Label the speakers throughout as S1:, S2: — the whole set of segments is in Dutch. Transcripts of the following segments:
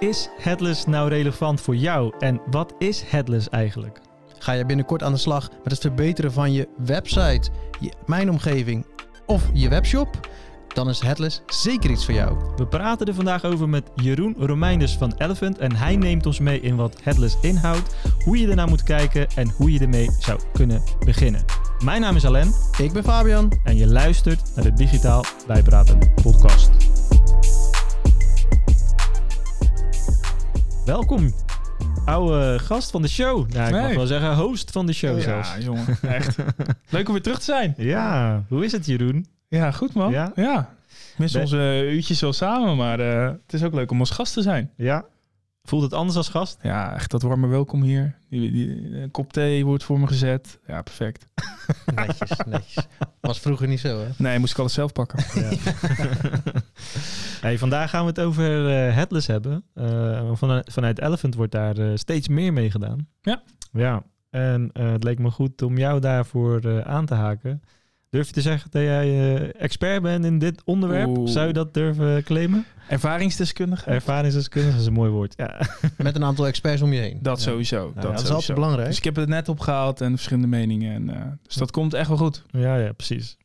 S1: is headless nou relevant voor jou en wat is headless eigenlijk?
S2: Ga je binnenkort aan de slag met het verbeteren van je website, je mijn omgeving of je webshop? Dan is Headless zeker iets voor jou.
S1: We praten er vandaag over met Jeroen Romeinders van Elephant en hij neemt ons mee in wat headless inhoudt, hoe je ernaar moet kijken en hoe je ermee zou kunnen beginnen. Mijn naam is Alain
S2: Ik ben Fabian.
S1: en je luistert naar de Digitaal Bijpraten podcast. Welkom, oude gast van de show. Nou, ik mag
S3: Hey.
S1: wel zeggen host van de show zelfs.
S3: Ja, jongen, echt. Leuk om weer terug te zijn.
S1: Ja, hoe is het Jeroen?
S3: Ja, goed man.
S1: Ja?
S3: Ja. Mis
S1: Ben-
S3: onze uurtjes wel samen, maar eh, het is ook leuk om als gast te zijn.
S1: Ja. Voelt het anders als gast?
S3: Ja, echt dat warme welkom hier. Die, die, een kop thee wordt voor me gezet. Ja, perfect.
S2: Netjes, netjes. Was vroeger niet zo, hè?
S3: Nee, moest ik alles zelf pakken.
S1: Ja. Hey, vandaag gaan we het over eh, headless hebben. Eh, vanuit, vanuit Elephant wordt daar eh, steeds meer mee gedaan.
S3: Ja.
S1: Ja, en eh, het leek me goed om jou daarvoor eh, aan te haken. Durf je te zeggen dat jij eh, expert bent in dit onderwerp?
S3: Oeh.
S1: Zou je dat durven claimen?
S3: Ervaringsdeskundige?
S1: Ervaringsdeskundige is een mooi woord. Ja.
S2: Met een aantal experts om je heen.
S3: dat
S1: Ja.
S3: sowieso.
S2: Nou,
S3: dat,
S2: dat is
S3: sowieso.
S2: altijd belangrijk.
S3: Dus ik heb het net opgehaald en verschillende meningen. En, eh, dus dat komt echt wel goed.
S1: Ja, ja, precies.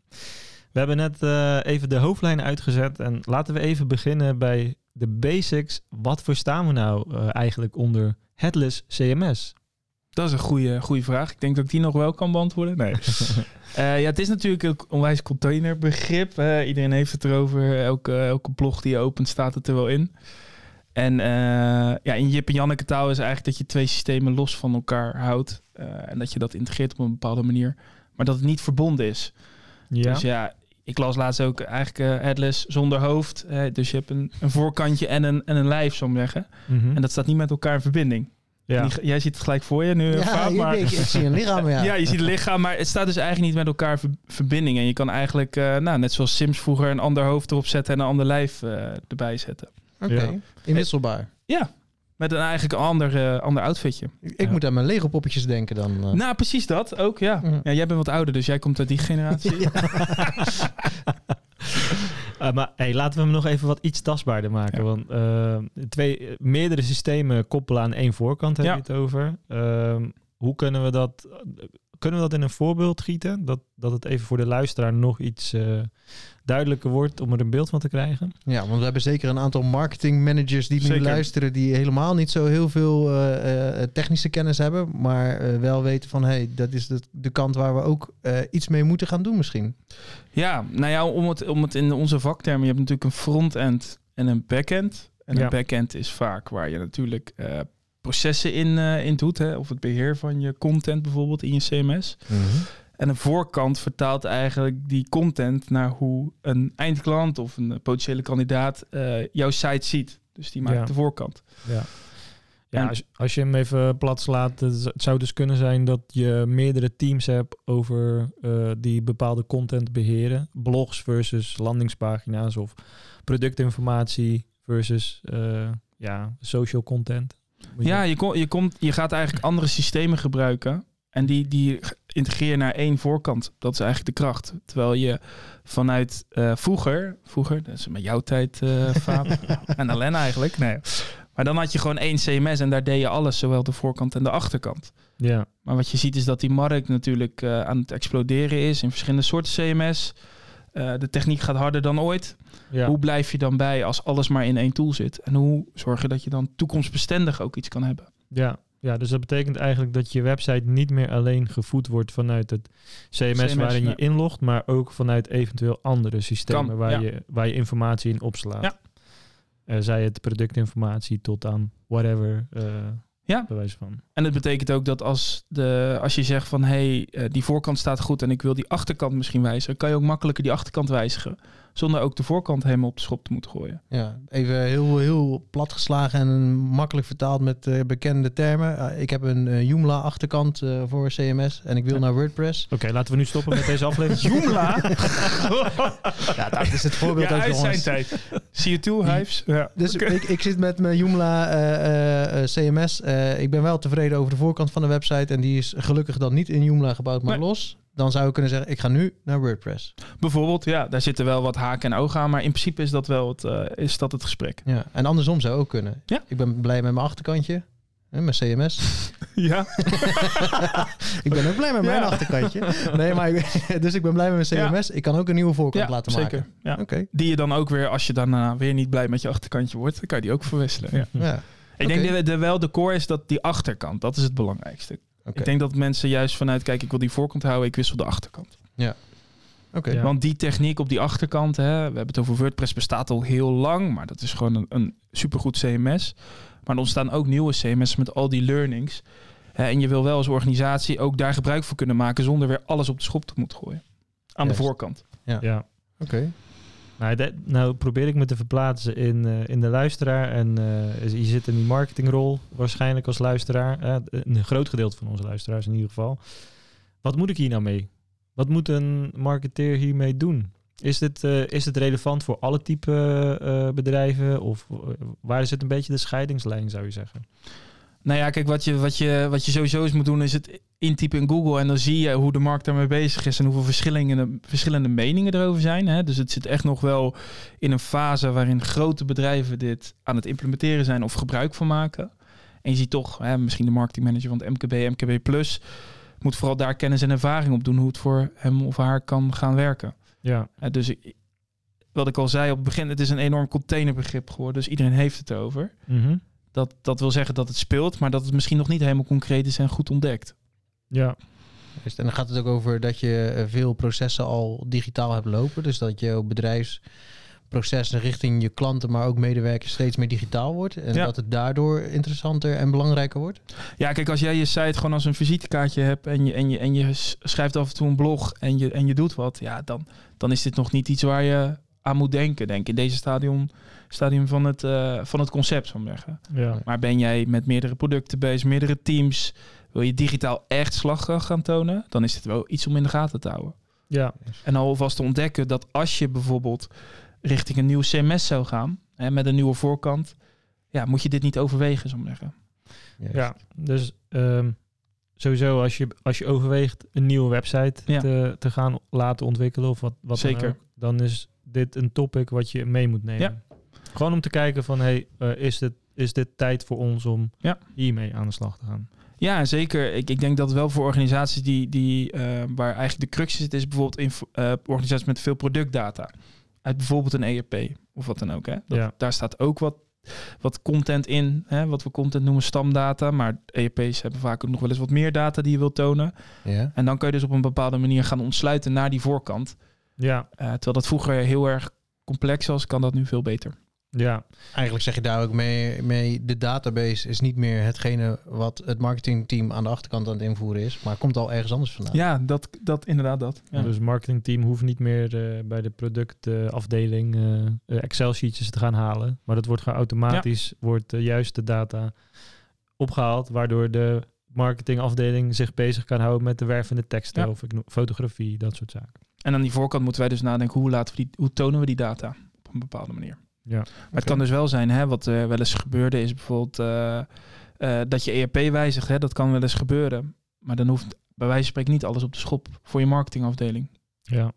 S1: We hebben net eh, even de hoofdlijn uitgezet. En laten we even beginnen bij de basics. Wat verstaan we nou eh, eigenlijk onder headless CMS?
S3: Dat is een goede, goede vraag. Ik denk dat ik die nog wel kan beantwoorden. Nee. Eh, ja, het is natuurlijk een onwijs containerbegrip. iedereen heeft het erover. Elke, elke blog die je opent staat het er wel in. En ja, in Jip en Janneke taal is eigenlijk dat je twee systemen los van elkaar houdt. en dat je dat integreert op een bepaalde manier. Maar dat het niet verbonden is.
S1: Ja.
S3: Dus ja, ik las laatst ook eigenlijk eh, headless zonder hoofd. hè. dus je hebt een, een voorkantje en een, en een lijf, zou ik maar zeggen.
S1: Mhm.
S3: En dat staat niet met elkaar in verbinding.
S1: ja.
S3: Die- jij ziet het gelijk voor je nu,
S2: Ja, hier,
S3: maar...
S2: ik, ik zie een lichaam, ja.
S3: Ja. je ziet het lichaam, maar het staat dus eigenlijk niet met elkaar ver- verbinding. En je kan eigenlijk, eh, nou, net zoals Sims vroeger, een ander hoofd erop zetten en een ander lijf eh, erbij zetten.
S2: Oké,
S1: Ja.
S2: inwisselbaar.
S3: Ja, met een eigenlijk een ander, eh, ander outfitje.
S2: Ik
S1: Ja.
S2: moet aan mijn Lego poppetjes denken dan. eh.
S3: Nou, precies dat ook, ja.
S2: Mhm.
S3: ja. Jij bent wat ouder, dus jij komt uit die generatie.
S1: Eh, maar hey, laten we hem nog even wat iets tastbaarder maken.
S3: Ja.
S1: Want twee, meerdere systemen koppelen aan één voorkant, heb
S3: Ja.
S1: je het over. Ehm, hoe kunnen we dat... Kunnen we dat in een voorbeeld gieten? Dat, dat het even voor de luisteraar nog iets eh, duidelijker wordt om er een beeld van te krijgen?
S2: Ja, want we hebben zeker een aantal marketing managers die nu
S3: Zeker.
S2: luisteren, die helemaal niet zo heel veel eh, eh, technische kennis hebben, maar wel weten van, hey, dat is de, de kant waar we ook eh, iets mee moeten gaan doen misschien.
S3: ja, nou ja, om het, om het in onze vaktermen, je hebt natuurlijk een front-end en een back-end. En
S1: Ja.
S3: een back-end is vaak waar je natuurlijk eh, processen in, eh, in doet. Hè? Of het beheer van je content bijvoorbeeld in je CMS. En een voorkant vertaalt eigenlijk die content naar hoe een eindklant of een potentiële kandidaat eh, jouw site ziet. Dus die maakt
S1: Ja.
S3: de voorkant.
S1: Ja. Ja, als, als je hem even plat slaat, het zou dus kunnen zijn dat je meerdere teams hebt over eh, die bepaalde content beheren. Blogs versus landingspagina's of productinformatie versus eh, ja, social content. Je-
S3: Ja, je, kom, je, komt, je gaat eigenlijk andere systemen gebruiken. En die, die integreer je naar één voorkant. Dat is eigenlijk de kracht. Terwijl je vanuit eh, vroeger, vroeger, dat is met jouw tijd, Faab, en Alain eigenlijk, nee. Maar dan had je gewoon één CMS en daar deed je alles, zowel de voorkant en de achterkant.
S1: ja,
S3: Maar wat je ziet is dat die markt natuurlijk eh, aan het exploderen is in verschillende soorten CMS. Eh, de techniek gaat harder dan ooit.
S1: ja.
S3: Hoe blijf je dan bij als alles maar in één tool zit? En hoe zorg je dat je dan toekomstbestendig ook iets kan hebben?
S1: Ja, ja, dus dat betekent eigenlijk dat je website niet meer alleen gevoed wordt vanuit het CMS,
S3: CMS,
S1: waarin je inlogt, maar ook vanuit eventueel andere systemen
S3: Kan,
S1: waar,
S3: ja.
S1: je, waar je informatie in opslaat.
S3: Ja.
S1: Eh, zij het productinformatie tot aan whatever, eh
S3: Ja.
S1: bij wijze van.
S3: En het betekent ook dat als, de, als je zegt van hé, hey, eh, die voorkant staat goed en ik wil die achterkant misschien wijzigen, kan je ook makkelijker die achterkant wijzigen. Zonder ook de voorkant helemaal op de schop te moeten gooien.
S2: Ja, even heel, heel plat geslagen en makkelijk vertaald met eh, bekende termen. Eh, ik heb een eh, Joomla achterkant eh, voor CMS en ik wil
S1: Ja.
S2: naar WordPress.
S1: Oké, laten we nu stoppen met deze aflevering.
S3: Joomla?
S2: Ja, dat is het voorbeeld
S3: ja,
S2: uit
S3: uit zijn tijd. CO2 Hives. Ja.
S2: Dus ik, ik zit met mijn Joomla eh, eh, eh, CMS. Eh, ik ben wel tevreden over de voorkant van de website. En die is gelukkig dan niet in Joomla gebouwd, maar
S3: Nee.
S2: los. Dan zou ik kunnen zeggen, ik ga nu naar WordPress.
S3: Bijvoorbeeld, ja, daar zitten wel wat haken en ogen aan. Maar in principe is dat wel het, eh, is dat het gesprek.
S2: Ja. En andersom zou ook kunnen.
S3: Ja.
S2: Ik ben blij met mijn achterkantje. hè, Mijn CMS.
S3: Ja,
S2: ik ben ook blij met mijn
S3: Ja.
S2: achterkantje. Nee, maar ik- dus ik ben blij met mijn CMS. Ik kan ook een nieuwe voorkant
S3: ja
S2: laten
S3: zeker.
S2: maken.
S3: Ja.
S2: Oké.
S3: Die je dan ook weer, als je daarna weer niet blij met je achterkantje wordt, dan kan je die ook verwisselen. Ja.
S2: Ja.
S3: Ik denk dat de, wel de core is dat die achterkant, dat is het belangrijkste.
S2: Oké.
S3: Ik denk dat mensen juist vanuit, kijk, ik wil die voorkant houden, ik wissel de achterkant.
S2: Oké.
S1: Ja.
S3: Want die techniek op die achterkant, hè, we hebben het over WordPress, bestaat al heel lang, maar dat is gewoon een, een supergoed CMS. Maar er ontstaan ook nieuwe CMS met al die learnings. Hè, en je wil wel als organisatie ook daar gebruik van kunnen maken zonder weer alles op de schop te moeten gooien. Aan
S2: Juist.
S3: de voorkant.
S1: Ja.
S2: Oké.
S1: Nou, dat- nou probeer ik me te verplaatsen in, eh, in de luisteraar. En eh, je zit in die marketingrol waarschijnlijk als luisteraar. Eh, een groot gedeelte van onze luisteraars in ieder geval. Wat moet ik hier nou mee? Wat moet een marketeer hiermee doen? Is dit, is het relevant voor alle type bedrijven? Of waar zit een beetje de scheidingslijn, zou je zeggen?
S3: Nou ja, kijk, wat je, wat, je, wat je sowieso eens moet doen is het intypen in Google. En dan zie je hoe de markt daarmee bezig is en hoeveel verschillende, verschillende meningen erover zijn. Hè? Dus het zit echt nog wel in een fase waarin grote bedrijven dit aan het implementeren zijn of gebruik van maken. En je ziet toch, hè, misschien de marketingmanager van het MKB, MKB Plus, moet vooral daar kennis en ervaring op doen hoe het voor hem of haar kan gaan werken.
S1: Ja,
S3: dus wat ik al zei op het begin, het is een enorm containerbegrip geworden. Dus iedereen heeft het over.
S1: Mhm.
S3: Dat, dat wil zeggen dat het speelt, maar dat het misschien nog niet helemaal concreet is en goed ontdekt.
S1: ja.
S2: En dan gaat het ook over dat je eh, veel processen al digitaal hebt lopen. Dus dat je bedrijfsprocessen richting je klanten, maar ook medewerkers steeds meer digitaal wordt. En
S3: Ja.
S2: dat het daardoor interessanter en belangrijker wordt.
S3: Ja, kijk, als jij je site gewoon als een visitekaartje hebt en je, en je, en je schrijft af en toe een blog en je, en je doet wat, ja, dan, dan is dit nog niet iets waar je aan moet denken, denk ik, in deze stadium, stadium van, het, eh, van het concept, zou ik maar zeggen.
S1: ja.
S3: Maar ben jij met meerdere producten bezig, meerdere teams, wil je digitaal echt slagkracht gaan tonen, dan is dit wel iets om in de gaten te houden.
S1: ja.
S3: En alvast te ontdekken dat als je bijvoorbeeld richting een nieuw CMS zou gaan, hè, met een nieuwe voorkant, ja, moet je dit niet overwegen, zou ik maar zeggen.
S2: Juist.
S1: Ja, dus ehm, sowieso als je, als je overweegt een nieuwe website
S3: Ja.
S1: te, te gaan laten ontwikkelen of wat, wat dan
S3: Zeker.
S1: ook, dan is dit een topic wat je mee moet nemen. Gewoon om te kijken van, hey, eh, is, dit, is dit tijd voor ons om
S3: Ja.
S1: hiermee aan de slag te gaan?
S3: Ja, zeker. Ik, ik denk dat wel voor organisaties die, die, eh, waar eigenlijk de crux zit, is bijvoorbeeld in eh, organisaties met veel productdata. Uit bijvoorbeeld een ERP of wat dan ook. Hè? Dat,
S1: Ja.
S3: Daar staat ook wat, wat content in, hè? wat we content noemen stamdata. Maar ERP's hebben vaak ook nog wel eens wat meer data die je wilt tonen.
S2: Ja.
S3: En dan kun je dus op een bepaalde manier gaan ontsluiten naar die voorkant.
S1: Ja,
S3: Eh, terwijl dat vroeger heel erg complex was, kan dat nu veel beter.
S1: Ja,
S2: Eigenlijk zeg je daar ook mee, mee, de database is niet meer hetgene wat het marketingteam aan de achterkant aan het invoeren is, maar komt al ergens anders vandaan.
S3: Ja, dat, dat inderdaad dat. Ja.
S1: Dus het marketingteam hoeft niet meer eh, bij de productafdeling eh, Excel-sheetjes te gaan halen. Maar dat wordt gewoon automatisch, wordt de juiste data opgehaald, waardoor de marketingafdeling zich bezig kan houden met de wervende teksten
S3: Ja.
S1: of fotografie, dat soort zaken.
S3: En aan die voorkant moeten wij dus nadenken, hoe, laten we die, hoe tonen we die data op een bepaalde manier.
S1: Ja.
S3: Maar het kan dus wel zijn, hè, wat er wel eens gebeurde, is bijvoorbeeld eh, eh, dat je ERP wijzigt. Hè, dat kan wel eens gebeuren. Maar dan hoeft bij wijze van spreken niet alles op de schop voor je marketingafdeling.
S1: Ja.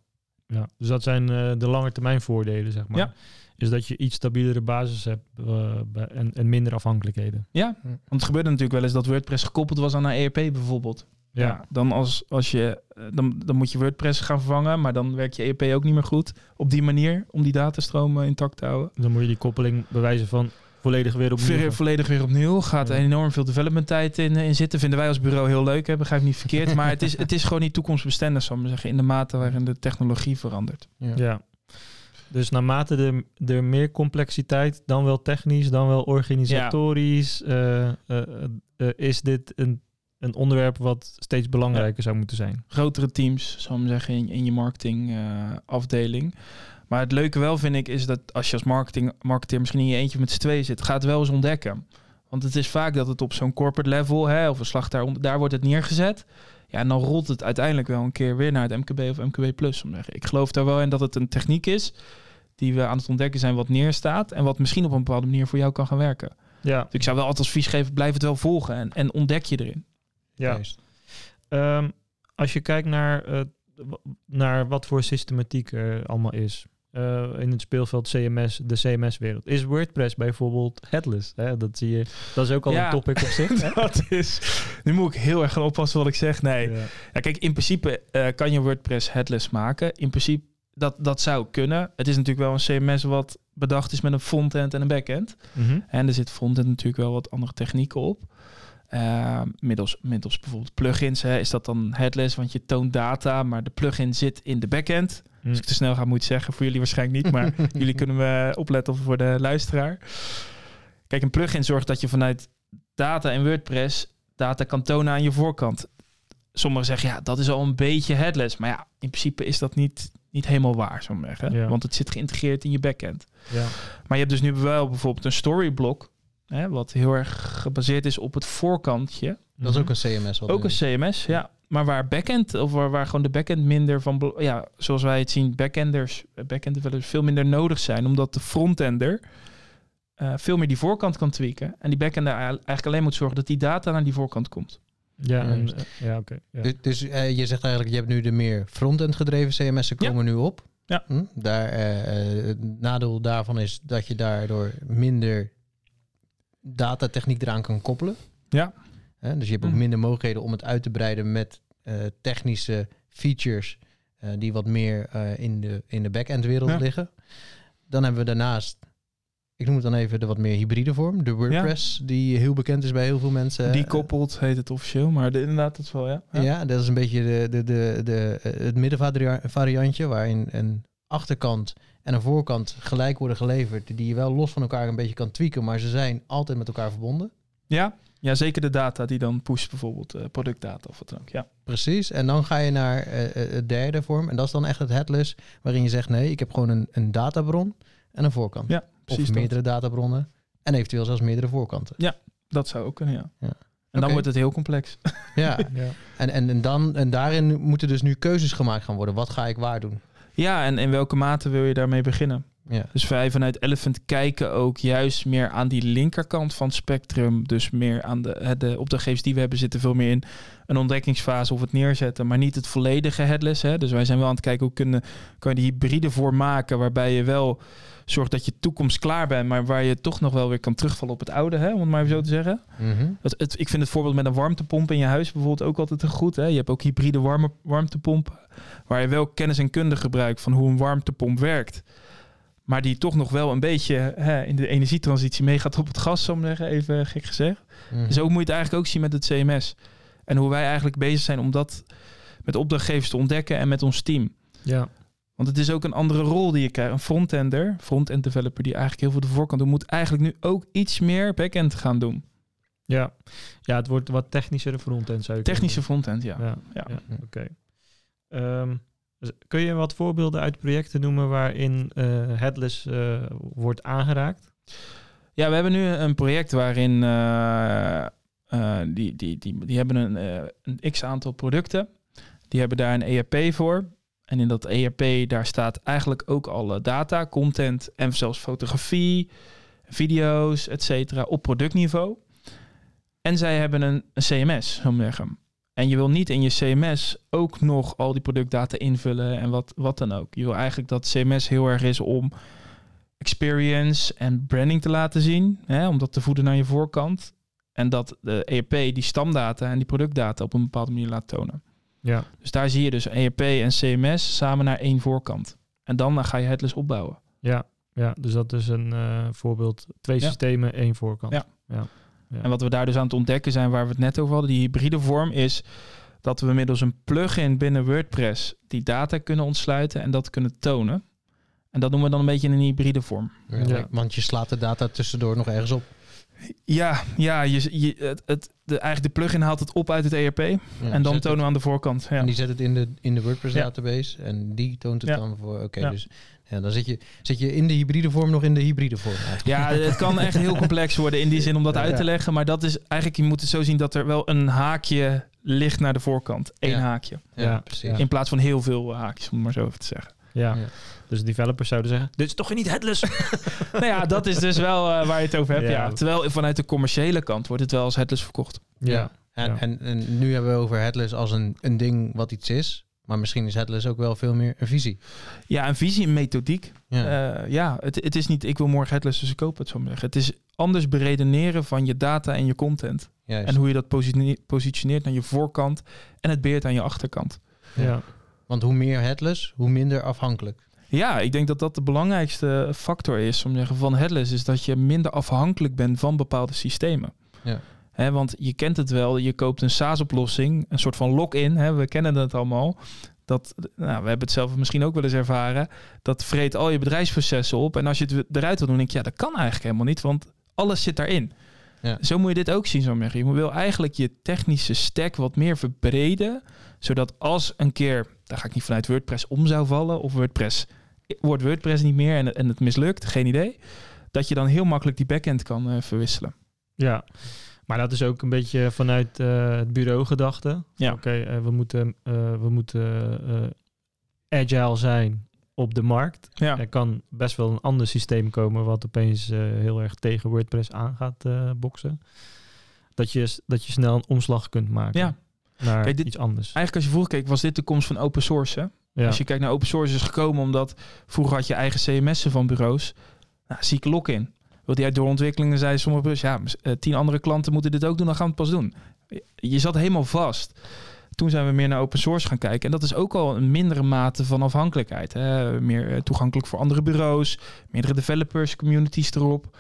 S1: ja. Dus dat zijn eh, de lange termijn voordelen, zeg maar.
S3: Ja.
S1: Is dat je iets stabielere basis hebt eh, en, en minder afhankelijkheden.
S3: Ja,
S2: Hm.
S3: want het gebeurde natuurlijk wel eens dat WordPress gekoppeld was aan een ERP bijvoorbeeld. Ja. dan, als, als je, eh, dan, dan moet je WordPress gaan vervangen, maar dan werkt je ERP ook niet meer goed op die manier om die datastroom eh, intact te houden.
S1: Dan moet je die koppeling bewijzen van volledig weer opnieuw.
S3: Volledig weer opnieuw. Gaat
S1: Ja.
S3: enorm veel development tijd in, in zitten. Vinden wij als bureau heel leuk. Hè? Begrijp niet verkeerd. maar het is, het is gewoon niet toekomstbestendig, zal ik maar zeggen. In de mate waarin de technologie verandert.
S2: Ja.
S1: Ja. Dus naarmate er, er meer complexiteit, dan wel technisch, dan wel organisatorisch, eh, eh, eh, is dit een, een onderwerp wat steeds belangrijker zou moeten zijn.
S3: Grotere teams, zal ik zeggen, in, in je marketingafdeling. maar het leuke wel, vind ik, is dat als je als marketing, marketeer misschien in je eentje met z'n tweeën zit, ga het wel eens ontdekken. Want het is vaak dat het op zo'n corporate level, hè, of een slag daaronder, daar wordt het neergezet. Ja, en dan rolt het uiteindelijk wel een keer weer naar het MKB of MKB Plus. om te zeggen. Ik geloof daar wel in dat het een techniek is die we aan het ontdekken zijn wat neerstaat. En wat misschien op een bepaalde manier voor jou kan gaan werken.
S1: Ja,
S3: Dus ik zou wel altijd advies geven, blijf het wel volgen en, en ontdek je erin.
S1: Ja.
S2: Juist.
S1: Ehm, als je kijkt naar w- naar wat voor systematiek er allemaal is. Eh, in het speelveld CMS, de CMS-wereld. Is WordPress bijvoorbeeld headless? Hè? Dat zie je. Dat is ook al
S3: Ja.
S1: een topic op zich. hè?
S3: dat is... Nu moet ik heel erg gaan oppassen wat ik zeg. Nee.
S1: Ja.
S3: Ja, kijk, in principe eh, kan je WordPress headless maken. In principe, dat, dat zou kunnen. Het is natuurlijk wel een CMS wat bedacht is met een frontend en een backend.
S1: Mhm.
S3: En er zit frontend natuurlijk wel wat andere technieken op. Eh, middels, middels bijvoorbeeld plugins hè, is dat dan headless, want je toont data, maar de plugin zit in de backend.
S1: Hm.
S3: Als ik te snel ga, moet ik zeggen. Voor jullie waarschijnlijk niet, maar jullie kunnen we opletten voor de luisteraar. Kijk, een plugin zorgt dat je vanuit data in WordPress data kan tonen aan je voorkant. Sommigen zeggen, ja, dat is al een beetje headless. Maar ja, in principe is dat niet, niet helemaal waar, zo zeggen.
S1: Ja.
S3: Want het zit geïntegreerd in je backend.
S1: Ja.
S3: Maar je hebt dus nu wel bijvoorbeeld een storyblok, hè, wat heel erg gebaseerd is op het voorkantje.
S2: Dat is ook een CMS. wat
S3: Ook een CMS, ja. Maar waar backend, of waar, waar gewoon de backend minder van, ja, zoals wij het zien, backenders, backend developers veel minder nodig zijn, omdat de frontender eh, veel meer die voorkant kan tweaken. En die backender ei- eigenlijk alleen moet zorgen dat die data naar die voorkant komt.
S1: Ja, en,
S2: Juist.
S1: eh, ja oké. ja.
S2: Dus, dus eh, je zegt eigenlijk, je hebt nu de meer frontend gedreven CMS'en
S3: Ja.
S2: komen nu op.
S3: Ja.
S2: Hm? Daar, het nadeel daarvan is dat je daardoor minder datatechniek eraan kan koppelen.
S3: Ja.
S2: Dus je hebt ook
S3: Mhm.
S2: minder mogelijkheden om het uit te breiden met eh, technische features eh, die wat meer eh, in, de, in de back-end wereld
S3: Ja.
S2: liggen. Dan hebben we daarnaast, ik noem het dan even de wat meer hybride vorm, de WordPress, die heel bekend is bij heel veel mensen.
S3: die koppelt, heet het officieel, maar de, inderdaad, dat is wel, ja.
S2: Ja. dat is een beetje de, de, de, de, het middenvariantje, waarin een achterkant en een voorkant gelijk worden geleverd, die je wel los van elkaar een beetje kan tweaken, maar ze zijn altijd met elkaar verbonden.
S3: Ja, ja, zeker de data die dan pusht, bijvoorbeeld eh, productdata of wat dan ook. Ja.
S2: Precies. En dan ga je naar eh, eh, het derde vorm, en dat is dan echt het headless, waarin je zegt, nee, ik heb gewoon een, een databron en een voorkant.
S3: Ja, precies
S2: of
S3: dat.
S2: meerdere databronnen en eventueel zelfs meerdere voorkanten.
S3: Dat zou ook kunnen, ja.
S2: Ja.
S3: En dan wordt het heel complex.
S2: Ja,
S1: Ja.
S2: en, en, en, dan, en daarin moeten dus nu keuzes gemaakt gaan worden. Wat ga ik waar doen?
S3: Ja, en in welke mate wil je daarmee beginnen?
S2: Ja.
S3: Dus wij vanuit Elephant kijken ook juist meer aan die linkerkant van het spectrum. Dus meer aan de, de opdrachtgevers die we hebben zitten veel meer in een ontdekkingsfase of het neerzetten, maar niet het volledige headless. Hè. Dus wij zijn wel aan het kijken hoe kunnen, kan je die hybride vorm maken waarbij je wel zorgt dat je toekomst klaar bent, maar waar je toch nog wel weer kan terugvallen op het oude, hè, om het maar even zo te zeggen.
S2: Mhm.
S3: Het, het, ik vind het voorbeeld met een warmtepomp in je huis bijvoorbeeld ook altijd een goed. Hè? Je hebt ook hybride warme, warmtepompen, waar je wel kennis en kunde gebruikt van hoe een warmtepomp werkt. Maar die toch nog wel een beetje hè, in de energietransitie meegaat op het gas, maar zeggen, even gek gezegd.
S2: Mhm.
S3: Zo moet je het eigenlijk ook zien met het CMS. En hoe wij eigenlijk bezig zijn om dat met opdrachtgevers te ontdekken en met ons team.
S1: ja.
S3: Want het is ook een andere rol die je krijgt. Een frontender, front-end developer die eigenlijk heel veel de voorkant doet, moet eigenlijk nu ook iets meer back-end gaan doen.
S1: Ja. ja, het wordt wat technischer frontend zou je
S3: Technische frontend, ja.
S1: Ja,
S3: Ja.
S1: ja. oké. Ehm, kun je wat voorbeelden uit projecten noemen waarin eh, headless eh, wordt aangeraakt?
S3: Ja, we hebben nu een project waarin eh, die, die, die, die hebben een, een x aantal producten. Die hebben daar een ERP voor. En in dat ERP daar staat eigenlijk ook alle data, content en zelfs fotografie, video's, et cetera, op productniveau. En zij hebben een, CMS, zo zeggen. En je wil niet in je CMS ook nog al die productdata invullen en wat, wat dan ook. Je wil eigenlijk dat CMS heel erg is om experience en branding te laten zien. Hè, om dat te voeden naar je voorkant. En dat de ERP die stamdata en die productdata op een bepaalde manier laat tonen.
S1: Ja,
S3: Dus daar zie je dus ERP en CMS samen naar één voorkant. En dan ga je headless opbouwen.
S1: ja, ja dus dat is een eh, voorbeeld. Twee
S3: Ja.
S1: systemen, één voorkant.
S3: Ja.
S1: ja. Ja.
S3: En wat we daar dus aan het ontdekken zijn, waar we het net over hadden, die hybride vorm, is dat we middels een plugin binnen WordPress die data kunnen ontsluiten en dat kunnen tonen. En dat noemen we dan een beetje een hybride vorm.
S2: Ja,
S1: Ja.
S2: Want je slaat de data tussendoor nog ergens op.
S3: Ja, ja je, je, het, het, de, eigenlijk de plugin haalt het op uit het ERP
S2: Ja,
S3: en dan tonen we aan de voorkant. Ja.
S2: En die zet het in de, in de WordPress
S3: Ja.
S2: database en die toont het dan voor. Oké, dus ja, dan zit je, zit je in de hybride vorm nog in de hybride vorm. eigenlijk.
S3: Ja, het kan echt heel complex worden in die zin om dat uit te leggen. Maar dat is eigenlijk, je moet het zo zien dat er wel een haakje ligt naar de voorkant. Eén haakje.
S2: Ja, precies.
S3: In plaats van heel veel haakjes, om het maar zo even te zeggen.
S1: Ja.
S2: Ja.
S1: Dus developers zouden zeggen, dit is toch niet headless?
S3: nou ja, dat is dus wel eh, waar je het over hebt.
S1: Ja.
S3: Ja. Terwijl vanuit de commerciële kant wordt het wel als headless verkocht.
S1: ja.
S2: En,
S1: Ja.
S2: En, en nu hebben we over headless als een, een ding wat iets is. Maar misschien is headless ook wel veel meer een visie.
S3: Ja, een visie, een methodiek.
S2: Ja.
S3: Eh, ja, het, het is niet ik wil morgen headless, dus ik koop het zo zeggen. Het is anders beredeneren van je data en je content.
S2: Juist.
S3: En hoe je dat positione- positioneert aan je voorkant en het beheert aan je achterkant.
S1: Ja.
S2: Want hoe meer headless, hoe minder afhankelijk.
S3: Ja, ik denk dat dat de belangrijkste factor is om te zeggen van headless, is dat je minder afhankelijk bent van bepaalde systemen.
S2: Ja.
S3: Want je kent het wel, je koopt een SaaS-oplossing, een soort van lock-in, we kennen dat allemaal. Dat, nou, we hebben het zelf misschien ook wel eens ervaren. Dat vreet al je bedrijfsprocessen op. En als je het eruit wil doen, denk je, ja, dat kan eigenlijk helemaal niet, want alles zit daarin.
S2: Ja.
S3: Zo moet je dit ook zien, zo zeggen. Je wil eigenlijk je technische stack wat meer verbreden, zodat als een keer, daar ga ik niet vanuit WordPress om zou vallen, of WordPress wordt WordPress niet meer en, en het mislukt, geen idee, dat je dan heel makkelijk die backend kan eh, verwisselen.
S1: Ja, maar dat is ook een beetje vanuit eh, het bureau gedachte.
S3: Ja.
S1: Oké, eh, we moeten, we moeten agile zijn op de markt.
S3: Ja,
S1: Er kan best wel een ander systeem komen wat opeens heel erg tegen WordPress aan gaat boksen. Dat je, dat je snel een omslag kunt maken
S3: ja.
S1: Naar
S3: Kijk, dit-
S1: iets anders.
S3: Eigenlijk als je vroeger keek, was dit de komst van open source. Hè?
S1: Ja.
S3: Als je kijkt naar open source is gekomen omdat vroeger had je eigen CMS'en van bureaus. Nou, zieke lock-in. Wilde jij doorontwikkelingen, zeiden sommige bureaus, ja, eh, tien andere klanten moeten dit ook doen, dan gaan we het pas doen. Je- Je zat helemaal vast. Toen zijn we meer naar open source gaan kijken. En dat is ook al een mindere mate van afhankelijkheid. Hè? Meer eh, toegankelijk voor andere bureaus, meerdere developers, communities erop.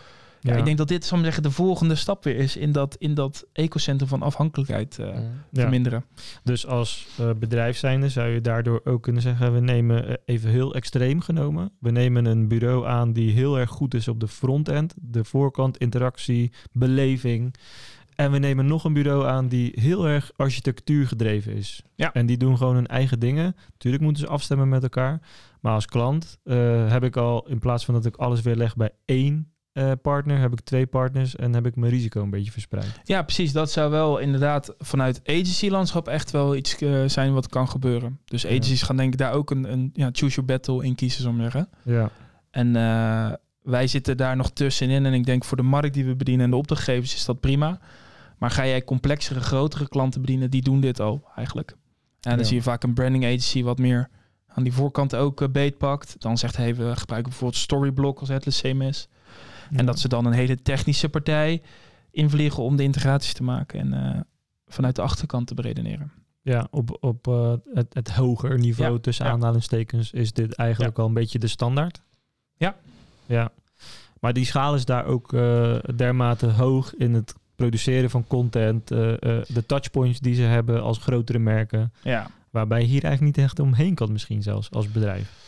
S3: Ja,
S1: Ja.
S3: ik denk dat dit, zal ik zeggen, de volgende stap weer is in dat, in dat ecocentrum van afhankelijkheid eh
S2: Ja.
S3: Verminderen.
S1: Dus als eh, bedrijf zijnde zou je daardoor ook kunnen zeggen... we nemen eh, even heel extreem genomen... we nemen een bureau aan die heel erg goed is op de frontend... de voorkant, interactie, beleving... En we nemen nog een bureau aan die heel erg architectuur gedreven is.
S3: Ja.
S1: En die doen gewoon hun eigen dingen. Tuurlijk moeten ze afstemmen met elkaar. Maar als klant eh, heb ik al, in plaats van dat ik alles weer leg bij één eh, partner, heb ik twee partners en heb ik mijn risico een beetje verspreid.
S3: Ja, precies. Dat zou wel inderdaad vanuit agency-landschap echt wel iets eh, zijn wat kan gebeuren. Dus
S1: Ja.
S3: agencies gaan denk ik daar ook een, een ja, choose your battle in kiezen, zo zeggen.
S1: Ja,
S3: En eh, wij zitten daar nog tussenin. En ik denk voor de markt die we bedienen en de opdrachtgevers is dat prima. Maar ga jij complexere, grotere klanten bedienen, die doen dit al eigenlijk. En dan
S1: Ja.
S3: zie je vaak een branding agency wat meer aan die voorkant ook beetpakt. Dan zegt hij, we gebruiken bijvoorbeeld Storyblock als Atlas CMS. En dat ze dan een hele technische partij invliegen om de integraties te maken en eh, vanuit de achterkant te beredeneren.
S1: Ja, op, op eh, het, het hoger niveau
S3: Ja,
S1: tussen
S3: ja.
S1: aanhalingstekens is dit eigenlijk al een beetje de standaard.
S3: Ja.
S1: Ja. Maar die schaal is daar ook eh, dermate hoog in het produceren van content, de touchpoints die ze hebben als grotere merken,
S3: Ja,
S1: waarbij je hier eigenlijk niet echt omheen kan misschien zelfs als bedrijf.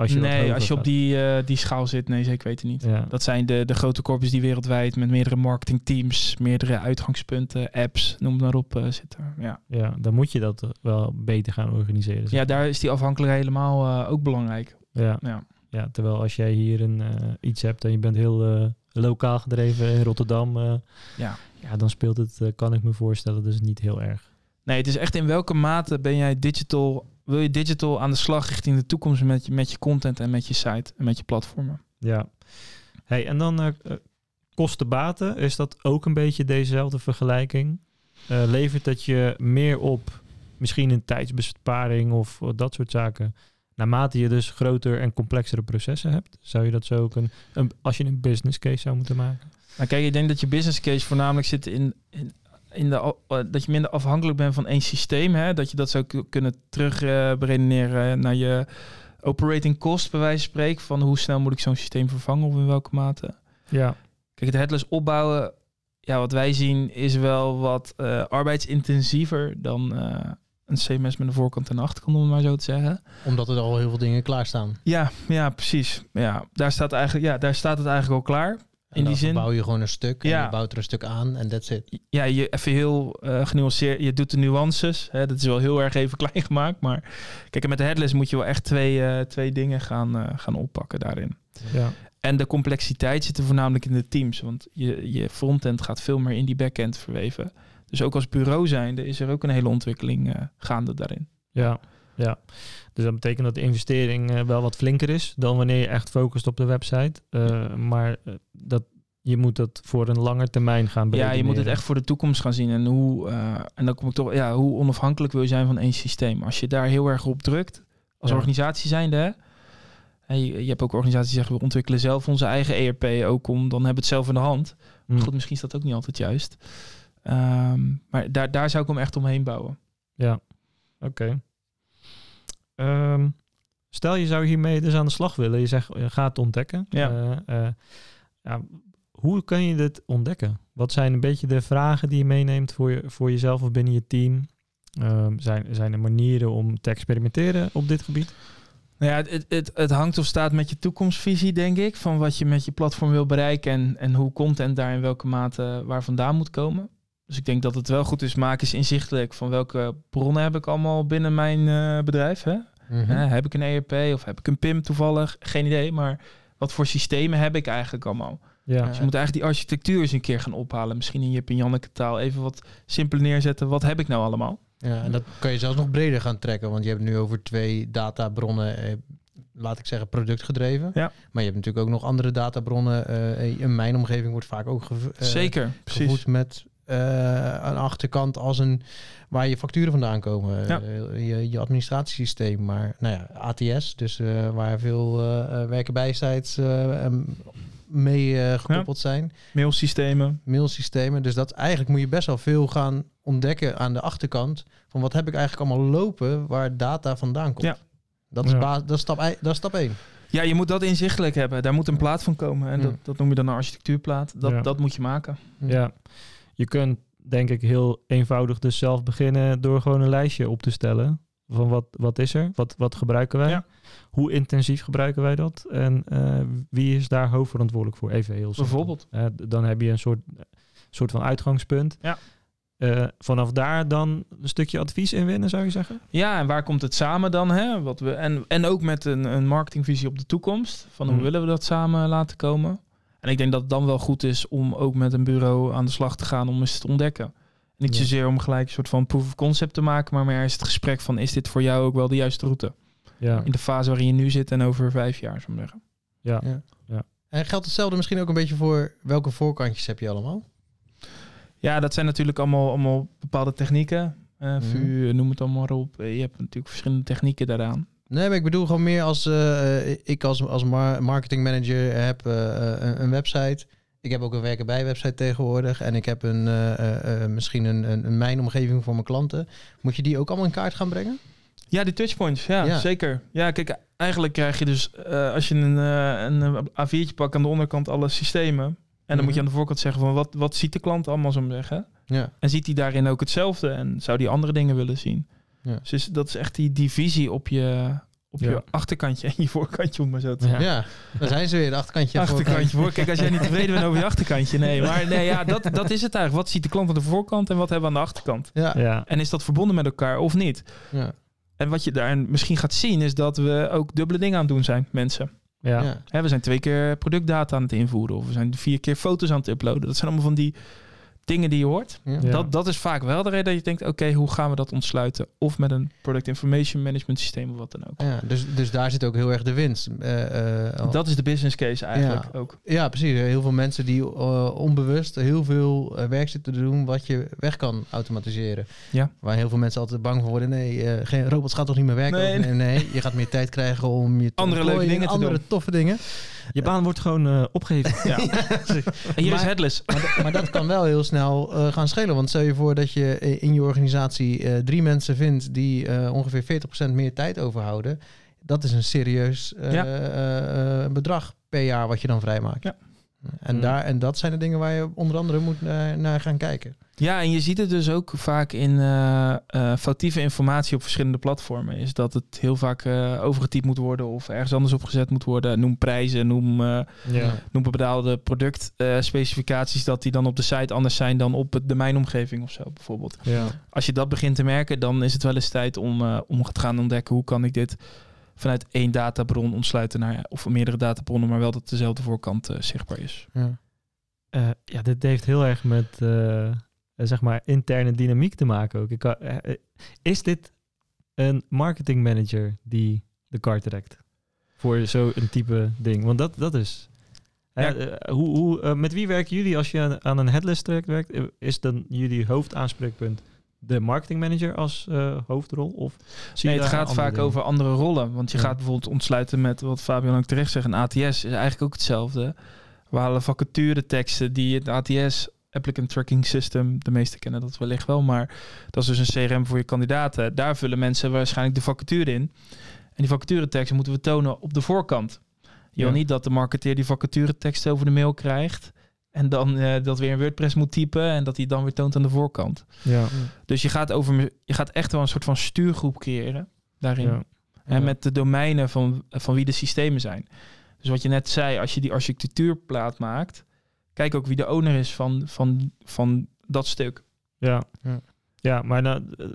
S1: Als je wat
S3: nee, als je op
S1: gaat.
S3: die, eh, die schaal zit, nee, zeker weten niet.
S1: Ja.
S3: Dat zijn de, de grote corpus die wereldwijd met meerdere marketingteams, meerdere uitgangspunten, apps, noem het maar op, eh, zitten. Ja.
S1: ja, dan moet je dat wel beter gaan organiseren. zeg
S3: ja, daar is die afhankelijkheid helemaal eh, ook belangrijk.
S1: Ja,
S3: Ja.
S1: ja, terwijl als jij hier een, iets hebt en je bent heel lokaal gedreven in Rotterdam,
S3: Ja.
S1: ja, dan speelt het, kan ik me voorstellen, dus niet heel erg.
S3: Nee, het is echt in welke mate ben jij digital, wil je digital aan de slag richting de toekomst met je, met je content en met je site en met je platformen?
S1: Ja. Hey, en dan eh, kosten-baten, is dat ook een beetje dezelfde vergelijking? Eh, levert dat je meer op, misschien een tijdsbesparing of dat soort zaken, naarmate je dus groter en complexere processen hebt? Zou je dat zo ook een, een als je een business case zou moeten maken?
S3: Nou, kijk, ik denk dat je business case voornamelijk zit in, in, in de, eh, dat je minder afhankelijk bent van één systeem. Hè? Dat je dat zou ku- kunnen terug eh, naar je operating cost, bij wijze van spreken. Van hoe snel moet ik zo'n systeem vervangen of in welke mate.
S1: Ja.
S3: Kijk, het headless opbouwen, ja, wat wij zien, is wel wat eh, arbeidsintensiever dan een CMS met een voorkant en achterkant, om het maar zo te zeggen.
S2: Omdat er al heel veel dingen klaarstaan.
S3: Ja, ja, precies. Ja, daar staat, eigenlijk, ja, daar staat het eigenlijk al klaar.
S2: En
S3: In
S2: dan
S3: die zin-
S2: bouw je gewoon een stuk en je bouwt er een stuk aan en that's it.
S3: ja, je even heel eh genuanceerd, je doet de nuances. Hè, dat is wel heel erg even klein gemaakt. Maar kijk, en met de headless moet je wel echt twee, eh, twee dingen gaan, eh, gaan oppakken daarin.
S1: Ja.
S3: En de complexiteit zit er voornamelijk in de teams. Want je, je frontend gaat veel meer in die backend verweven. Dus ook als bureau zijnde is er ook een hele ontwikkeling eh, gaande daarin.
S1: Ja, ja. Dus dat betekent dat de investering eh, wel wat flinker is dan wanneer je echt focust op de website. Eh, maar eh, dat je moet dat voor een langer termijn gaan
S3: Ja, je moet het
S1: beredeneren.
S3: echt voor de toekomst gaan zien. En, hoe, en dan kom ik toch, ja, hoe onafhankelijk wil je zijn van één systeem? Als je daar heel erg op drukt, als
S1: Ja.
S3: organisatie zijnde, hè? En je, je hebt ook organisaties die zeggen, we ontwikkelen zelf onze eigen ERP ook om, dan hebben we het zelf in de hand.
S1: Hm.
S3: Goed, misschien is dat ook niet altijd juist. Ehm, maar daar, daar zou ik hem echt omheen bouwen.
S1: Ja, oké. Ehm, stel je zou hiermee dus aan de slag willen. Je zegt, je gaat het ontdekken.
S3: Ja.
S1: Eh, eh, ja, hoe kun je dit ontdekken? Wat zijn een beetje de vragen die je meeneemt voor, je, voor jezelf of binnen je team? Ehm, zijn, zijn er manieren om te experimenteren op dit gebied?
S3: Nou ja, het, het, het, hangt of staat met je toekomstvisie, denk ik. Van wat je met je platform wil bereiken en, en hoe content daar in welke mate waar vandaan moet komen. Dus ik denk dat het wel goed is, maak eens inzichtelijk van welke bronnen heb ik allemaal binnen mijn eh, bedrijf. Hè?
S2: Mhm.
S3: Heb ik een ERP of heb ik een PIM toevallig? Geen idee, maar wat voor systemen heb ik eigenlijk allemaal?
S1: Ja,
S3: Dus je moet eigenlijk die architectuur eens een keer gaan ophalen. Misschien in je en Janneke taal even wat simpeler neerzetten. Wat heb ik nou allemaal?
S2: Ja, en dat kan je zelfs nog breder gaan trekken, want je hebt nu over twee databronnen, eh, laat ik zeggen, productgedreven.
S3: Ja.
S2: Maar je hebt natuurlijk ook nog andere databronnen. eh, in mijn omgeving wordt vaak ook gev- eh,
S3: Zeker, precies.
S2: met een achterkant als een waar je facturen vandaan komen,
S3: Ja.
S2: Eh, je, je administratiesysteem. Maar nou ja, ATS, dus eh, waar veel eh, eh, werken bijzijds eh, mee eh, gekoppeld zijn.
S3: Mailsystemen.
S2: Mailsystemen. Dus dat eigenlijk moet je best wel veel gaan ontdekken aan de achterkant. Van wat heb ik eigenlijk allemaal lopen waar data vandaan komt.
S3: Ja.
S2: Dat, is
S1: Ja.
S2: baas, dat, is stap, dat is stap 1.
S3: Ja, je moet dat inzichtelijk hebben. Daar moet een plaat van komen. En
S2: Ja.
S3: dat, dat noem je dan een architectuurplaat. Dat,
S1: Ja.
S3: dat moet je maken.
S1: ja. Je kunt denk ik heel eenvoudig dus zelf beginnen door gewoon een lijstje op te stellen. Van wat, wat is er? Wat, wat gebruiken wij?
S3: Ja.
S1: Hoe intensief gebruiken wij dat? En eh, wie is daar hoofdverantwoordelijk voor? Even heel simpel.
S3: Bijvoorbeeld.
S1: Eh, dan heb je een soort, soort van uitgangspunt.
S3: Ja.
S1: Eh, vanaf daar dan een stukje advies inwinnen, zou je zeggen?
S3: Ja, en waar komt het samen dan? Hè? Wat we, en, en ook met een, een marketingvisie op de toekomst. Van hoe
S1: Mhm.
S3: willen we dat samen laten komen? En ik denk dat het dan wel goed is om ook met een bureau aan de slag te gaan om eens te ontdekken. Niet
S1: Ja.
S3: zozeer om gelijk een soort van proof of concept te maken, maar meer is het gesprek van is dit voor jou ook wel de juiste route?
S1: Ja.
S3: In de fase waarin je nu zit en over vijf jaar, zou ik zeggen.
S1: ja.
S2: Ja. En geldt hetzelfde misschien ook een beetje voor welke voorkantjes heb je allemaal?
S3: Ja, dat zijn natuurlijk allemaal, allemaal bepaalde technieken. Eh
S2: Mhm.
S3: VU, noem het allemaal maar op. Eh, Je hebt natuurlijk verschillende technieken daaraan.
S2: Nee, maar ik bedoel gewoon meer als eh, ik als, als mar- marketingmanager heb eh, eh, een, een website. Ik heb ook een werken bij website tegenwoordig. En ik heb een, eh, eh, eh, misschien een, een, een mijnomgeving voor mijn klanten. Moet je die ook allemaal in kaart gaan brengen?
S3: Ja, die touchpoints, ja,
S2: Ja.
S3: zeker. Ja, kijk, eigenlijk krijg je dus, eh, als je een, eh, een A4'tje pakt aan de onderkant alle systemen. En dan
S2: Mhm.
S3: moet je aan de voorkant zeggen van wat, wat ziet de klant allemaal, zo zeggen.
S2: Ja.
S3: En ziet hij daarin ook hetzelfde en zou die andere dingen willen zien.
S2: Ja.
S3: Dus is- dat is echt die divisie op je, op
S1: Ja.
S3: je achterkantje en je voorkantje, om maar zo te zeggen.
S2: Ja, daar zijn ze weer. De achterkantje.
S3: achterkantje voor. Kijk, als jij niet tevreden bent over je achterkantje. Nee, maar nee, ja, dat, dat is het eigenlijk. Wat ziet de klant aan de voorkant en wat hebben we aan de achterkant?
S2: Ja, ja.
S1: Ja.
S3: En is dat verbonden met elkaar of niet?
S2: ja.
S3: En wat je daar misschien gaat zien is dat we ook dubbele dingen aan het doen zijn, mensen.
S1: Ja.
S2: ja.
S3: Hè, we zijn twee keer productdata aan het invoeren of we zijn vier keer foto's aan het uploaden. Dat zijn allemaal van die dingen die je hoort.
S2: ja.
S3: Dat, dat is vaak wel de reden dat je denkt, oké, hoe gaan we dat ontsluiten? Of met een product information management systeem of wat dan ook.
S2: Ja, dus, dus daar zit ook heel erg de winst. Eh, eh,
S3: Dat is de business case eigenlijk
S2: Ja.
S3: ook.
S2: Ja, precies. Heel veel mensen die eh, onbewust heel veel werk zitten te doen wat je weg kan automatiseren.
S3: Ja.
S2: Waar heel veel mensen altijd bang voor worden. Nee, eh, geen robots gaat toch niet meer werken?
S3: Nee.
S2: Nee, nee, je gaat meer tijd krijgen om je te
S3: Andere leuke dingen te
S2: andere
S3: doen.
S2: toffe dingen.
S1: Je baan wordt gewoon eh, opgegeven.
S3: Ja. En hier is headless.
S2: Maar, maar dat kan wel heel snel eh, gaan schelen. Want stel je voor dat je eh, in je organisatie drie mensen vindt die ongeveer 40% meer tijd overhouden. Dat is een serieus
S3: Ja.
S2: bedrag per jaar wat je dan vrijmaakt.
S3: Ja.
S2: En,
S1: Hmm.
S2: daar, en dat zijn de dingen waar je onder andere moet naar, naar gaan kijken.
S3: Ja, en je ziet het dus ook vaak in eh, foutieve informatie op verschillende platformen. Is dat het heel vaak eh, overgetypt moet worden of ergens anders opgezet moet worden. Noem prijzen, noem,
S1: Ja.
S3: noem bepaalde productspecificaties dat die dan op de site anders zijn dan op de mijnomgeving of zo bijvoorbeeld.
S1: Ja.
S3: Als je dat begint te merken, dan is het wel eens tijd om, om te gaan ontdekken hoe kan ik dit vanuit één databron ontsluiten naar of meerdere databronnen, maar wel dat dezelfde voorkant zichtbaar is.
S2: Ja.
S1: Ja, dit heeft heel erg met zeg maar interne dynamiek te maken ook. Ik, kan- eh, eh, is dit een marketing manager die de kar trekt voor zo'n type ding? Want dat, dat is
S3: Ja.
S1: eh, hoe, hoe, eh, met wie werken jullie als je aan, aan een headless traject werkt? Eh, Is dan jullie hoofdaanspreekpunt de marketingmanager als eh, hoofdrol? Of zie
S3: Nee,
S1: je
S3: het gaat vaak
S1: dingen?
S3: over andere rollen. Want je
S1: Ja.
S3: gaat bijvoorbeeld ontsluiten met wat Fabian ook terecht zegt. Een ATS is eigenlijk ook hetzelfde. We halen vacature teksten die het ATS, Applicant Tracking System, de meesten kennen dat wellicht wel, maar dat is dus een CRM voor je kandidaten. Daar vullen mensen waarschijnlijk de vacature in. En die vacature teksten moeten we tonen op de voorkant. Je wil niet dat de marketeer die vacature tekst over de mail krijgt en dan eh, dat weer in WordPress moet typen en dat hij dan weer toont aan de voorkant.
S1: Ja,
S3: Dus je gaat, over, je gaat echt wel een soort van stuurgroep creëren daarin.
S1: ja.
S2: Ja.
S3: met de domeinen van, van wie de systemen zijn. Dus wat je net zei, als je die architectuurplaat maakt, kijk ook wie de owner is van, van, van dat stuk.
S1: Ja.
S2: Ja.
S1: ja. maar nou, eh,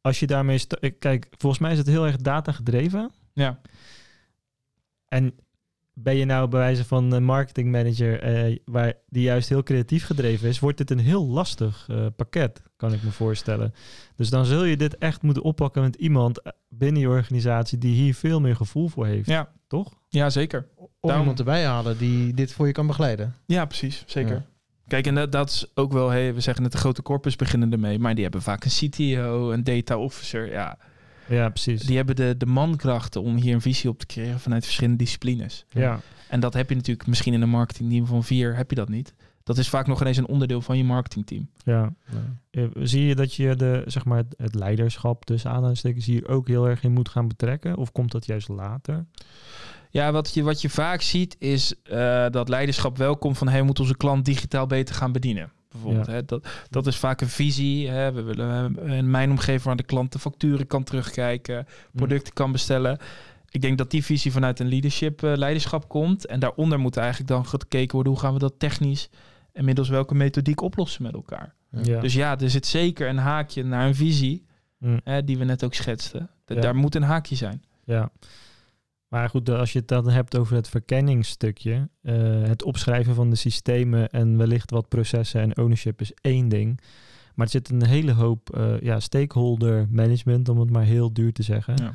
S1: als je daarmee... eh, Kijk, volgens mij is het heel erg data gedreven.
S3: Ja,
S1: En ben je nou bij wijze van een marketingmanager eh, waar die juist heel creatief gedreven is, wordt dit een heel lastig eh, pakket, kan ik me voorstellen. Dus dan zul je dit echt moeten oppakken met iemand binnen je organisatie die hier veel meer gevoel voor heeft,
S3: ja.
S1: toch?
S3: ja zeker.
S2: Of
S3: Daarom-
S2: iemand erbij halen die dit voor je kan begeleiden.
S3: Ja, precies. Zeker.
S2: Ja.
S3: Kijk, en dat, dat is ook wel, hey, we zeggen het, de grote corpus beginnen ermee, maar die hebben vaak een CTO, een data officer. Ja,
S1: Ja, precies.
S3: die hebben de, de mankrachten om hier een visie op te creëren vanuit verschillende disciplines.
S1: ja,
S3: En dat heb je natuurlijk misschien in een marketingteam van vier, heb je dat niet. Dat is vaak nog ineens een onderdeel van je marketingteam.
S1: ja. Eh, Zie je dat je de, zeg maar, het, het leiderschap tussen aanhalingstekens hier ook heel erg in moet gaan betrekken? Of komt dat juist later?
S3: Ja, wat je, wat je vaak ziet is eh, dat leiderschap wel komt van... hey, we moeten onze klant digitaal beter gaan bedienen. Bijvoorbeeld,
S1: Ja.
S3: hè? Dat, dat is vaak een visie. Hè? We willen in mijn omgeving waar de klant de facturen kan terugkijken... producten kan bestellen. Ik denk dat die visie vanuit een leadership eh, leiderschap komt. En daaronder moet eigenlijk dan gekeken worden... hoe gaan we dat technisch en middels welke methodiek oplossen met elkaar.
S1: Ja.
S3: Dus ja, er zit zeker een haakje naar een visie...
S1: Mm.
S3: Hè, die we net ook schetsten. Da-
S1: Ja.
S3: Daar moet een haakje zijn.
S1: Ja. Maar goed, als je het dan hebt over het verkenningsstukje, eh, het opschrijven van de systemen en wellicht wat processen en ownership is één ding. Maar er zit een hele hoop eh, ja, stakeholder management, om het maar heel duur te zeggen.
S3: Ja.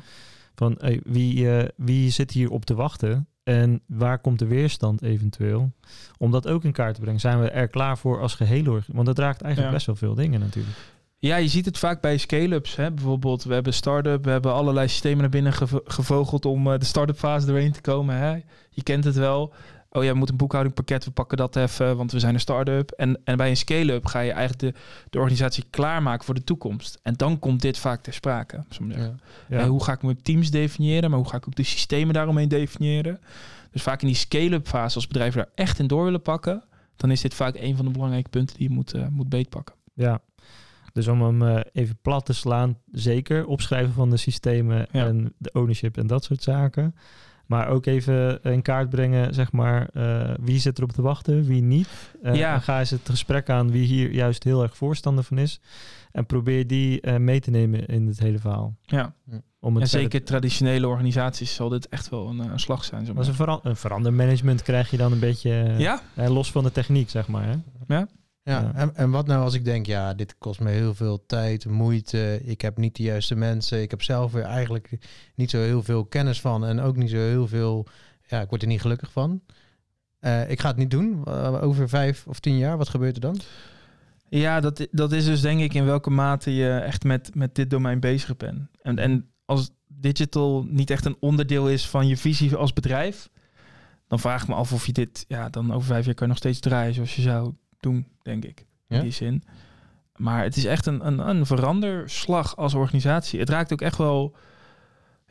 S1: Van hey, wie, eh, wie zit hier op te wachten en waar komt de weerstand eventueel? Om dat ook in kaart te brengen. Zijn we er klaar voor als geheel? Want dat raakt eigenlijk
S3: Ja.
S1: best wel veel dingen natuurlijk.
S3: Ja, je ziet het vaak bij scale-ups. Hè? Bijvoorbeeld, we hebben start-up, we hebben allerlei systemen naar binnen gevo- gevogeld om eh, de start-up fase doorheen te komen. Hè? Je kent het wel. Oh ja, we moeten een boekhoudingpakket, we pakken dat even, want we zijn een start-up. En, en bij een scale-up ga je eigenlijk de, de organisatie klaarmaken voor de toekomst. En dan komt dit vaak ter sprake.
S2: Ja.
S1: Ja.
S3: Hoe ga ik mijn teams definiëren, maar hoe ga ik ook de systemen daaromheen definiëren? Dus vaak in die scale-up fase, als bedrijven daar echt in door willen pakken, dan is dit vaak een van de belangrijke punten die je moet, eh, moet beetpakken.
S1: Ja, dus om hem eh, even plat te slaan, zeker opschrijven van de systemen
S3: Ja.
S1: en de ownership en dat soort zaken. Maar ook even in kaart brengen, zeg maar, eh, wie zit erop te wachten, wie niet. Eh,
S3: Ja.
S1: Ga eens het gesprek aan wie hier juist heel erg voorstander van is. En probeer die mee te nemen in het hele verhaal.
S3: Ja,
S1: Om het
S3: en zeker traditionele organisaties zal dit echt wel een, een slag zijn. Zo maar.
S1: een, veran een verandermanagement krijg je dan een beetje
S3: Ja?
S1: los van de techniek, zeg maar. Hè?
S2: Ja,
S1: Ja.
S2: En, en wat nou als ik denk, ja, dit kost me heel veel tijd, moeite, ik heb niet de juiste mensen, ik heb zelf weer eigenlijk niet zo heel veel kennis van en ook niet zo heel veel, ja, ik word er niet gelukkig van. Eh, ik ga het niet doen. Eh, over vijf of tien jaar, wat gebeurt er dan?
S3: Ja, dat, dat is dus denk ik in welke mate je echt met, met dit domein bezig bent. En, en als digital niet echt een onderdeel is van je visie als bedrijf, dan vraag ik me af of je dit, ja, dan over vijf jaar kan je nog steeds draaien zoals je zou doen, denk ik. In
S2: Ja?
S3: die zin. Maar het is echt een, een, een veranderslag als organisatie. Het raakt ook echt wel.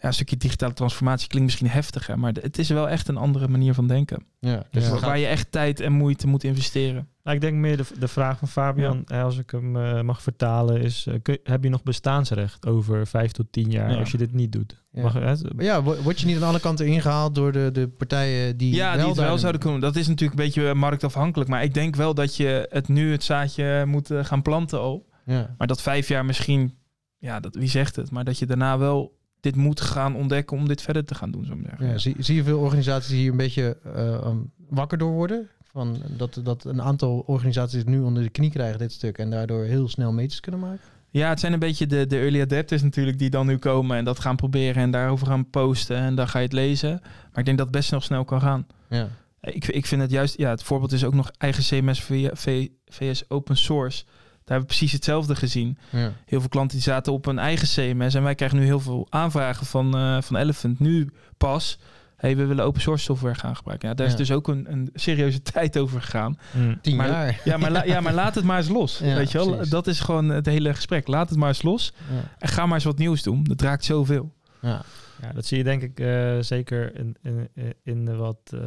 S3: Ja, een stukje digitale transformatie klinkt misschien heftig, hè, maar het is wel echt een andere manier van denken.
S2: Ja,
S3: Dus waar, je echt tijd en moeite moet investeren.
S1: Nou, ik denk meer de, de vraag van Fabian, als ik hem eh, mag vertalen, is: eh, kun- heb je nog bestaansrecht over vijf tot tien jaar
S3: Ja.
S1: als je dit niet doet?
S2: Ja.
S1: Mag, hè?
S2: Ja, wo- word je niet aan alle kanten ingehaald door de, de partijen die
S3: ja,
S2: wel
S3: die het wel zouden kunnen. Dat is natuurlijk een beetje eh, marktafhankelijk. Maar ik denk wel dat je het nu het zaadje moet gaan planten al.
S2: Ja.
S3: Maar dat vijf jaar misschien, ja, dat, wie zegt het? Maar dat je daarna wel dit moet gaan ontdekken om dit verder te gaan doen, zo maar.
S2: Ja, zie, zie je veel organisaties die hier een beetje eh, um, wakker door worden? Van dat, dat een aantal organisaties het nu onder de knie krijgen, dit stuk, en daardoor heel snel meters kunnen maken?
S3: Ja, het zijn een beetje de, de early adapters natuurlijk die dan nu komen en dat gaan proberen en daarover gaan posten en dan ga je het lezen. Maar ik denk dat het best nog snel kan gaan.
S2: Ja.
S3: Ik, ik vind het juist, ja, het voorbeeld is ook nog eigen CMS via V- VS open source. Daar hebben we precies hetzelfde gezien.
S2: Ja.
S3: Heel veel klanten die zaten op een eigen CMS en wij krijgen nu heel veel aanvragen van, eh, van Elephant. Nu pas, hey, we willen open source software gaan gebruiken. Ja, daar is dus ook een, een serieuze tijd over gegaan.
S1: Mm.
S2: Tien
S3: Maar-
S2: jaar.
S3: Ja maar, la- ja, maar laat het maar eens los.
S2: Ja,
S3: weet je wel?
S2: precies.
S3: Dat is gewoon het hele gesprek. Laat het maar eens los en ga maar eens wat nieuws doen. Dat raakt zoveel.
S2: Ja.
S1: Ja, dat zie je denk ik eh, zeker in, in, in de wat eh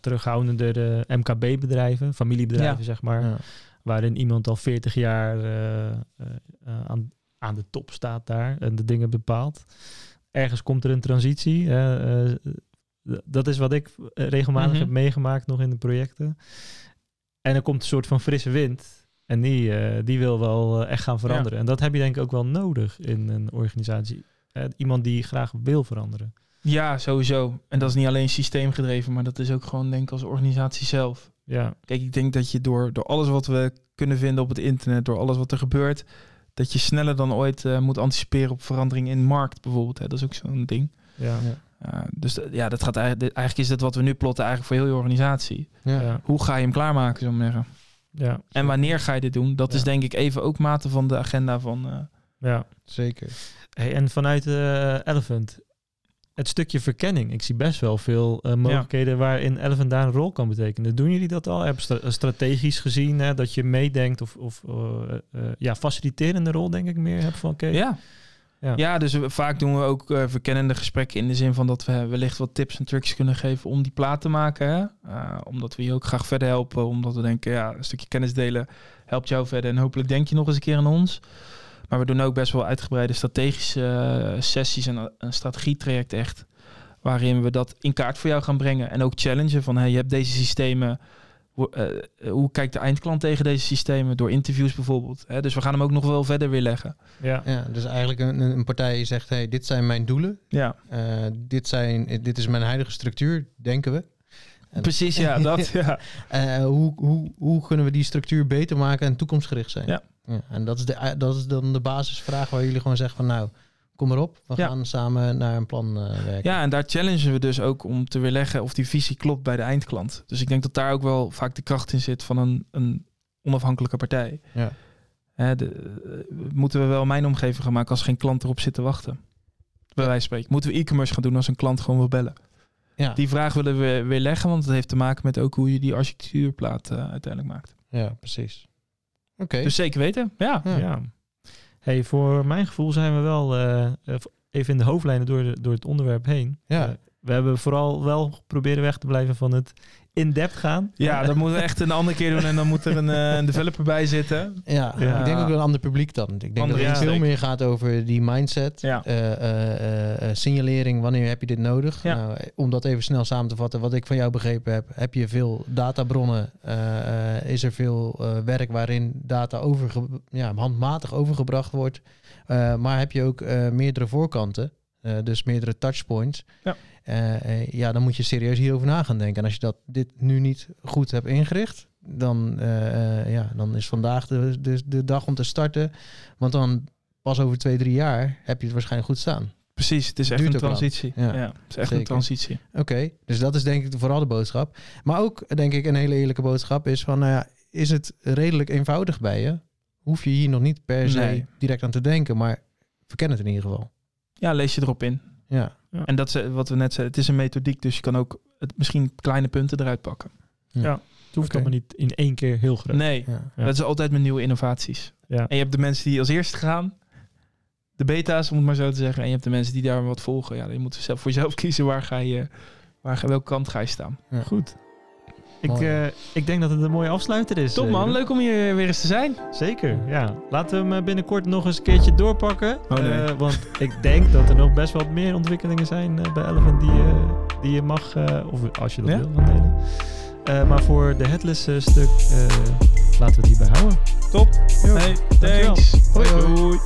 S1: terughoudendere MKB-bedrijven, familiebedrijven
S3: Ja.
S1: zeg maar,
S2: Ja.
S1: Waarin iemand al 40 jaar eh, eh, eh, aan, aan de top staat daar en de dingen bepaalt. Ergens komt er een transitie. dat is wat ik regelmatig
S3: Mhm.
S1: heb meegemaakt nog in de projecten. En er komt een soort van frisse wind. En die, die wil wel echt gaan veranderen. En dat heb je denk ik ook wel nodig in een organisatie. Iemand die graag wil veranderen.
S3: Ja, sowieso. En dat is niet alleen systeemgedreven, maar dat is ook gewoon denk ik als organisatie zelf.
S1: Ja,
S3: Kijk, ik denk dat je door, door alles wat we kunnen vinden op het internet, door alles wat er gebeurt, dat je sneller dan ooit eh, moet anticiperen op verandering in de markt bijvoorbeeld. Hè. Dat is ook zo'n ding.
S1: ja,
S3: Uh, dus eh, ja, dat gaat eigenlijk, eigenlijk is dit wat we nu plotten eigenlijk voor heel je organisatie.
S2: Ja.
S1: ja,
S3: Hoe ga je hem klaarmaken, zo maar zeggen.
S1: ja,
S3: En wanneer ga je dit doen? Dat is
S1: Ja.
S3: denk ik even ook mate van de agenda van... eh,
S1: ja.
S2: Zeker.
S1: Hey, en vanuit eh Elephant, het stukje verkenning. Ik zie best wel veel eh, mogelijkheden waarin Elephant daar een rol kan betekenen. Doen jullie dat al? Heb stra- strategisch gezien hè, dat je meedenkt of, of eh, eh, ja, faciliterende rol denk ik meer hebt van oké.
S3: ja.
S1: Ja.
S3: Ja. dus we- vaak doen we ook eh, verkennende gesprekken in de zin van dat we wellicht wat tips en tricks kunnen geven om die plaat te maken. Hè? Omdat we je ook graag verder helpen. Omdat we denken, ja, een stukje kennis delen helpt jou verder. En hopelijk denk je nog eens een keer aan ons. Maar we doen ook best wel uitgebreide strategische uh, sessies en een strategietraject echt. Waarin we dat in kaart voor jou gaan brengen. En ook challengen van, hey, je hebt deze systemen. Hoe, uh, hoe kijkt de eindklant tegen deze systemen? Door interviews bijvoorbeeld. Hè? Dus we gaan hem ook nog wel verder weer leggen.
S1: Ja.
S2: ja dus eigenlijk een, een partij zegt, hey, dit zijn mijn doelen.
S3: Ja.
S2: Uh, dit, zijn, dit is mijn huidige structuur, denken we.
S3: Precies, ja. Dat, ja.
S2: Uh, hoe, hoe, hoe kunnen we die structuur beter maken en toekomstgericht zijn?
S3: Ja.
S2: Ja en dat is, de, dat is dan de basisvraag waar jullie gewoon zeggen van nou, kom erop. We
S3: Ja.
S2: gaan samen naar een plan uh, werken.
S3: Ja, en daar challengen we dus ook om te weerleggen of die visie klopt bij de eindklant. Dus ik denk dat daar ook wel vaak de kracht in zit van een, een onafhankelijke partij.
S2: Ja.
S3: Hè, de, uh, moeten we wel mijn omgeving gaan maken als geen klant erop zit te wachten? Bij wijze van spreken. Moeten we e-commerce gaan doen als een klant gewoon wil bellen?
S2: Ja.
S3: Die vraag willen we weer leggen, want het heeft te maken met ook hoe je die architectuurplaat uh, uiteindelijk maakt.
S2: Ja, precies. Okay.
S3: Dus zeker weten, ja.
S1: ja. ja. Hey, voor mijn gevoel zijn we wel uh, even in de hoofdlijnen door, de, door het onderwerp heen.
S2: Ja.
S1: Uh, we hebben vooral wel proberen weg te blijven van het in-depth gaan.
S3: Ja, dat moeten we echt een andere keer doen en dan moet er een, uh, een developer bij zitten.
S2: Ja, ja, ik denk ook een ander publiek dan. Ik denk
S3: Andere
S2: dat het
S3: ja.
S2: veel meer gaat over die mindset,
S3: ja.
S2: uh, signalering, wanneer heb je dit nodig?
S3: Ja.
S2: Nou, om dat even snel samen te vatten, wat ik van jou begrepen heb, heb je veel databronnen, uh, is er veel werk waarin data overge ja, handmatig overgebracht wordt, maar heb je ook meerdere voorkanten, dus meerdere touchpoints.
S3: Ja.
S2: Uh, ja, dan moet je serieus hierover na gaan denken. En als je dat dit nu niet goed hebt ingericht, dan, uh, ja, dan is vandaag de, de, de dag om te starten. Want dan pas over twee, drie jaar heb je het waarschijnlijk goed staan.
S3: Precies, het is echt
S2: Duurt
S3: een transitie.
S2: Ja,
S3: ja, het is echt
S2: zeker.
S3: een transitie.
S2: Oké, okay, dus dat is denk ik vooral de boodschap. Maar ook denk ik een hele eerlijke boodschap is van, nou ja, is het redelijk eenvoudig bij je? Hoef je hier nog niet per se
S3: Nee.
S2: direct aan te denken, maar verken het in ieder geval.
S3: Ja, lees je erop in.
S2: Ja.
S3: Ja. En dat is wat we net zeiden, het is een methodiek, dus je kan ook het, misschien kleine punten eruit pakken.
S1: Ja, ja het hoeft okay. allemaal niet in één keer heel groot.
S3: Nee, ja. dat is altijd met nieuwe innovaties.
S1: Ja.
S3: En je hebt de mensen die als eerste gaan, de beta's om het maar zo te zeggen, en je hebt de mensen die daar wat volgen. Ja, je moet zelf voor jezelf kiezen waar ga je, waar ga, welke kant ga je staan.
S1: Ja. Goed. Ik, uh, ik denk dat het een mooie afsluiter is.
S3: Top man, uh, leuk om hier weer eens te zijn.
S1: Zeker, ja. Laten we hem binnenkort nog eens een keertje doorpakken.
S3: Oh, nee. uh,
S1: want ik denk dat er nog best wel meer ontwikkelingen zijn bij Elephant die, die je mag, of als je dat
S3: ja?
S1: wil, gaan delen. maar voor de headless stuk laten we het hierbij houden.
S3: Top. Hey, thanks.
S1: Hoi.
S3: Hoi.